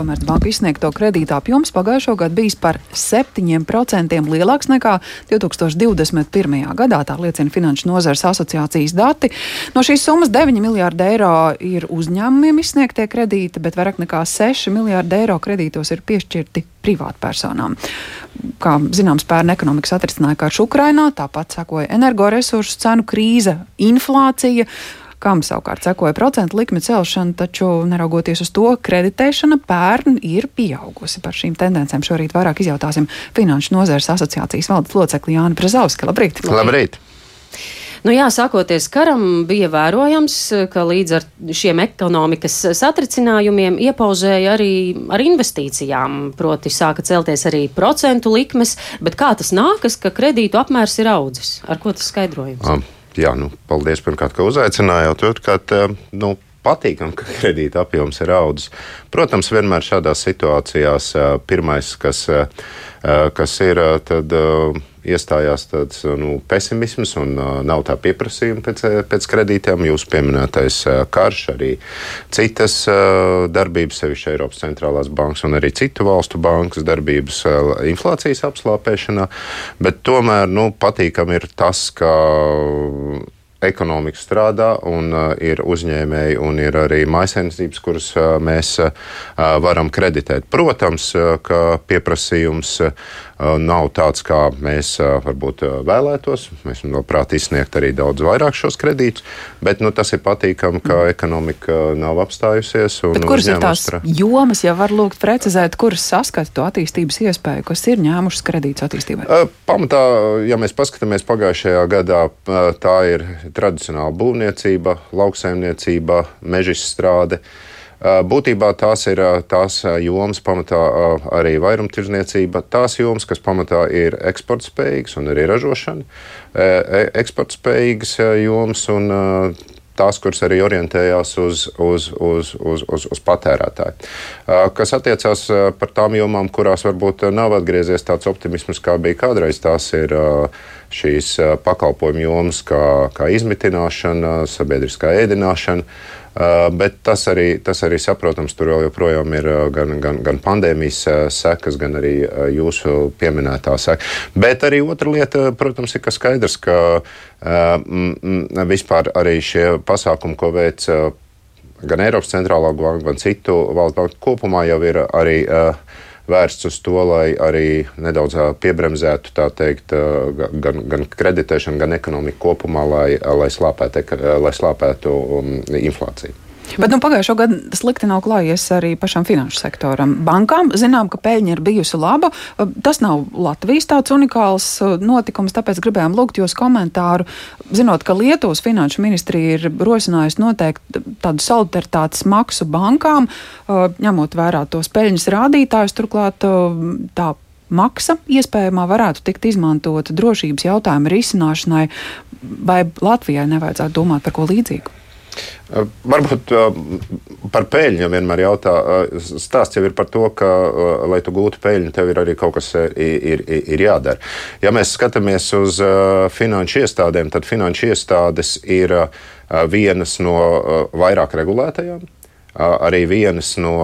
Komercbanka izsniegto kredītu apjoms pagājušo gadu bijis par 7% lielāks nekā 2021. gadā, tā liecina Finanšu nozares asociācijas dati. No šīs summas 9 miljārdi eiro ir uzņēmumiem izsniegtie kredīti, bet vairāk nekā 6 miljārdi eiro kredītos ir piešķirti privātpersonām. Kā zināms, pērn ekonomikas atrisināja karš Ukrainā, tāpat sekoja energoresursu cenu krīze, inflācija kam savukārt sekoja procentu likme celšana, taču neraugoties uz to, kreditēšana pērn ir pieaugusi. Par šīm tendencēm šorīt vairāk izjautāsim Finanšu nozares asociācijas valdes locekli Jāni Prezauski. Labrīt! Labrīt! Nu jā, sākoties karam, bija vērojams, ka līdz ar šiem ekonomikas satricinājumiem iepauzēja arī ar investīcijām, proti sāka celties arī procentu likmes, bet kā tas nākas, ka kredītu apmērs ir audzis? Ar ko tas skaidrojums? Um jā, nu, paldies pirmkārt, ka uzaicinājāt. Otrkārt, eh, nu, patīkami, ka kredīta apjoms ir audzis. Protams, vienmēr šādās situācijās pirmais, kas, kas ir, tad iestājās tāds nu, pesimisms un nav tā pieprasījuma pēc, pēc kredītiem. Jūsu pieminētais karš, arī citas darbības, sevišķi Eiropas centrālās bankas un arī citu valstu bankas darbības inflācijas apslāpēšanā. Bet tomēr nu, patīkam ir tas, ka ekonomika strādā, un uh, ir uzņēmēji, un ir arī maisaimniecības, kuras uh, mēs uh, varam kreditēt. Protams, uh, ka pieprasījums uh, nav tāds, kā mēs uh, varbūt uh, vēlētos. Mēs labprāt izsniegt arī daudz vairāk šos kredītus, bet nu, tas ir patīkami, ka ekonomika nav apstājusies. Un, kuras ir tās strā... jomas, ja var lūgt precizēt, kuras saskata to attīstības iespēju, kas ir ņēmušas kredītus attīstībai? Uh, pamatā, ja mēs paskatāmies pagājušajā gadā, tā ir tradicionāla būvniecība, lauksaimniecība, mežstrāde. Būtībā tās ir tās jomas, pamatā arī vairumtirdzniecība, tās jomas, kas pamatā ir eksportspējīgas un arī ražošana, e, eksportspējīgas jomas un tās, kuras arī orientējās uz, uz, uz, uz, uz, uz patērētāju. Kas attiecās par tām jomām, kurās varbūt nav atgriezies tāds optimisms, kā bija kādreiz, tās ir šīs pakalpojumu jomas, kā, kā izmitināšana, sabiedriskā ēdināšana. Bet tas arī, tas arī saprotams, tur joprojām ir gan, gan, gan pandēmijas sekas, gan arī jūsu pieminētā seka. Bet arī otra lieta, protams, ir ka skaidrs, ka vispār arī šie pasākumi, ko veic gan Eiropas centrālā banka, gan citu valstu banku kopumā, jau ir arī uh, vērsts uz to, lai arī nedaudz piebremzētu teikt, gan, gan kreditēšanu, gan ekonomiku kopumā, lai, lai slāpētu, lai slāpētu um, inflāciju. Bet nu, pagājušo gadu slikti nav klājies arī pašam finanšu sektoram. Bankām zinām, ka peļņa ir bijusi laba. Tas nav Latvijas tāds unikāls uh, notikums, tāpēc gribējām lūgt jūs komentāru. Zinot, ka Lietuvas finanšu ministrija ir rosinājusi noteikt tādu solidaritātes maksu bankām, uh, ņemot vērā tos peļņas rādītājus, turklāt uh, tā maksa iespējamā varētu tikt izmantota drošības jautājumu risināšanai, vai Latvijai nevajadzētu domāt par ko līdzīgu? Varbūt par peļņu vienmēr jautā. Stāsts jau ir par to, ka, lai tu gūtu peļņu, tev ir arī kaut kas ir, ir, ir jādara. Ja mēs skatāmies uz finanšu iestādēm, tad finanšu iestādes ir vienas no vairāk regulētajām. Arī vienas no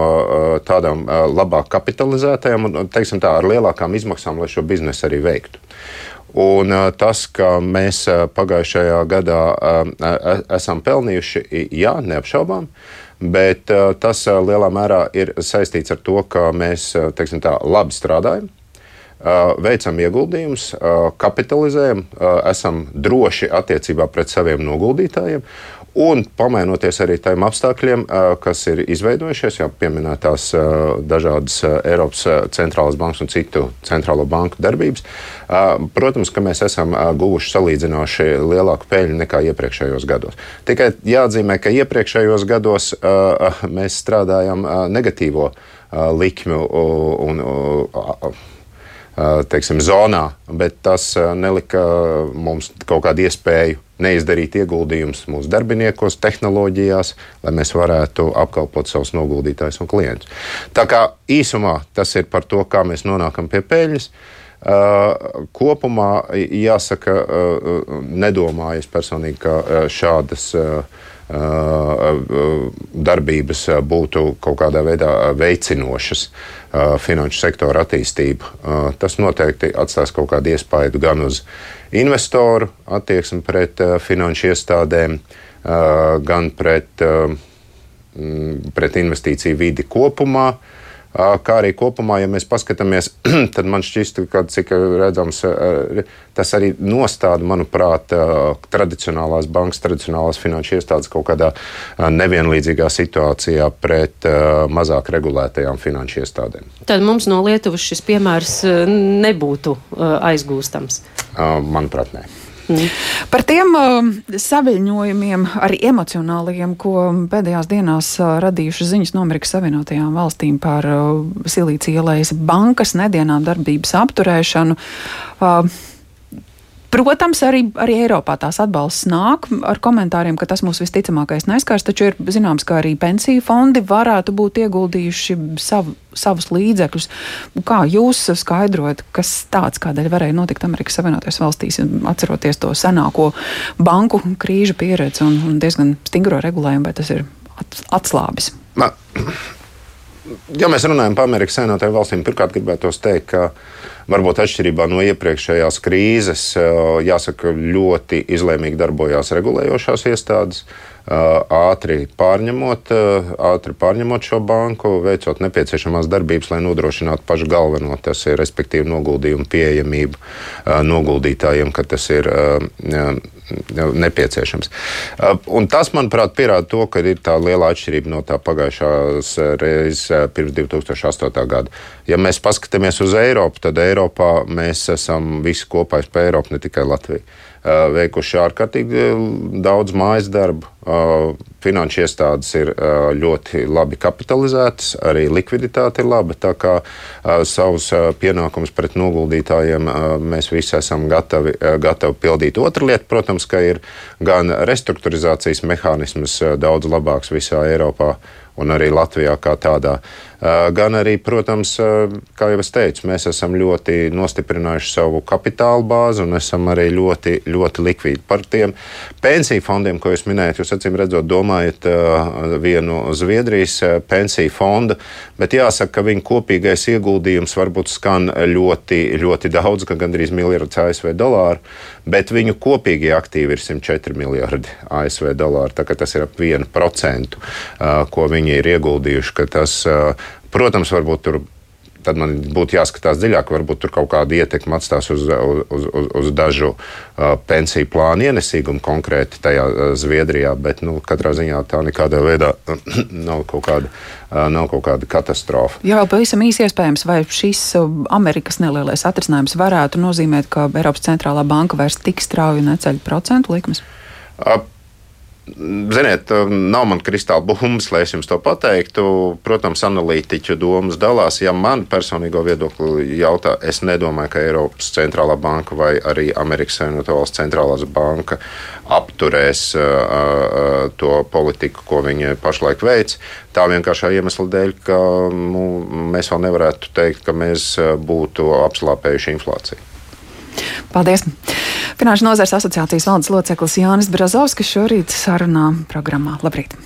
tādām labāk kapitalizētajām un, teiksim tā, ar lielākām izmaksām, lai šo biznesu arī veiktu. Un tas, ka mēs pagājušajā gadā esam pelnījuši, jā, neapšaubām. Bet tas lielā mērā ir saistīts ar to, ka mēs teiksim, tā, labi strādājam, veicam ieguldījumus, kapitalizējam, esam droši attiecībā pret saviem noguldītājiem. Un pamainoties arī tiem apstākļiem, kas ir izveidojušies, jau pieminētās dažādas Eiropas centrālās bankas un citu centrālo banku darbības, protams, ka mēs esam guvuši salīdzinoši lielāku peļņu nekā iepriekšējos gados. Tikai jāatzīmē, ka iepriekšējos gados mēs strādājam negatīvo likmju un, un teiksim, zonā, bet tas nelika mums kaut kādu iespēju neizdarīt ieguldījumus mūsu darbiniekos, tehnoloģijās, lai mēs varētu apkalpot savus noguldītājus un klientus. Tā kā īsumā tas ir par to, kā mēs nonākam pie peļņas. Uh, kopumā jāsaka, uh, nedomāju es personīgi, ka uh, šādas darbības būtu kaut kādā veidā veicinošas finanšu sektora attīstību. Tas noteikti atstās kaut kādu iespaidu gan uz investoru attieksmi pret finanšu iestādēm, gan pret, pret investīciju vidi kopumā. Kā arī kopumā, ja mēs paskatāmies, tad man šķiet, ka cik redzams, tas arī nostāda, manuprāt, tradicionālās bankas, tradicionālās finanšu iestādes kaut kādā nevienlīdzīgā situācijā pret mazāk regulētajām finanšu iestādēm. Tad mums no Lietuvas šis piemērs nebūtu aizgūstams. Manuprāt, nē. Mm. Par tiem uh, saviņojumiem, arī emocionālajiem, ko pēdējās dienās uh, radījuši ziņas no Amerikas Savienotajām valstīm par uh, Silīcija ielējas bankas nedienām darbības apturēšanu. Uh, Protams, arī, arī Eiropā tās atbalsts nāk ar komentāriem, ka tas mūs visticamākais neskars, taču ir zināms, ka arī pensiju fondi varētu būt ieguldījuši savu, savus līdzekļus. Kā jūs skaidrojat, kas tāds, kādēļ varēja notikt Amerikas Savienotajās valstīs, atceroties to senāko banku krīžu pieredzi un, un diezgan stingro regulējumu, vai tas ir atslābis? Ma ja mēs runājam par Amerikas Savienotajām valstīm, pirmkārt gribētu teikt, ka varbūt atšķirībā no iepriekšējās krīzes, jāsaka, ļoti izlēmīgi darbojās regulējošās iestādes. Ātri pārņemot, ātri pārņemot šo banku, veicot nepieciešamās darbības, lai nodrošinātu pašu galveno, tas ir respektīvi noguldījumu pieejamību noguldītājiem, ka tas ir nepieciešams. Un tas, manuprāt, pierāda to, ka ir tā liela atšķirība no tā pagājušās reizes pirms 2008. gada. Ja mēs paskatāmies uz Eiropu, tad Eiropā mēs esam visi kopā pa Eiropu, ne tikai Latviju. Uh, veikuši ārkārtīgi daudz mājas darbu. Finanšu iestādes ir ļoti labi kapitalizētas, arī likviditāte ir laba. Tā kā savus pienākumus pret noguldītājiem mēs visi esam gatavi, gatavi pildīt. Otra lieta, protams, ka ir gan restruktūrizācijas mehānisms daudz labāks visā Eiropā un arī Latvijā kā tādā. Gan arī, protams, kā jau es teicu, mēs esam ļoti nostiprinājuši savu kapitāla bāzi un esam arī ļoti, ļoti likvīdi. Par tiem pensiju fondiem, ko jūs minējat, jūs acīm redzot, domājat vienu Zviedrijas pensiju fondu, bet jāsaka, ka viņu kopīgais ieguldījums varbūt skan ļoti, ļoti daudz, ka gandrīz miljards ASV dolāru, bet viņu kopīgie aktīvi ir 104 miljardi ASV dolāru. Tas ir ap 1%, ko viņi ir ieguldījuši. Tas, Protams, varbūt tur tad man būtu jāskatās dziļāk, varbūt tur kaut kāda ietekme atstās uz, uz, uz, uz dažu uh, pensiju plānu ienesīgumu konkrēti tajā uh, Zviedrijā, bet nu, katrā ziņā tā nekādā veidā nav kaut kāda. Uh, nav kaut kāda katastrofa. Jā, vēl pavisam īsi iespējams, vai šis Amerikas nelielais atrisinājums varētu nozīmēt, ka Eiropas centrālā banka vairs tik strauji neceļ procentu likmes? Uh, Ziniet, nav man kristāla bumbas, lai es jums to pateiktu. Protams, analītiķu domas dalās. Ja man personīgo viedokli jautā, es nedomāju, ka Eiropas centrālā banka vai arī Amerikas Savienoto Valstu centrālās banka apturēs uh, to politiku, ko viņi pašlaik veic. Tā vienkāršā iemesla dēļ, ka nu, mēs vēl nevarētu teikt, ka mēs būtu apslāpējuši inflāciju. Paldies! Finanšu nozars asociācijas valdes loceklis Jānis Brazovskis šorīt sarunā programmā. Labrīt!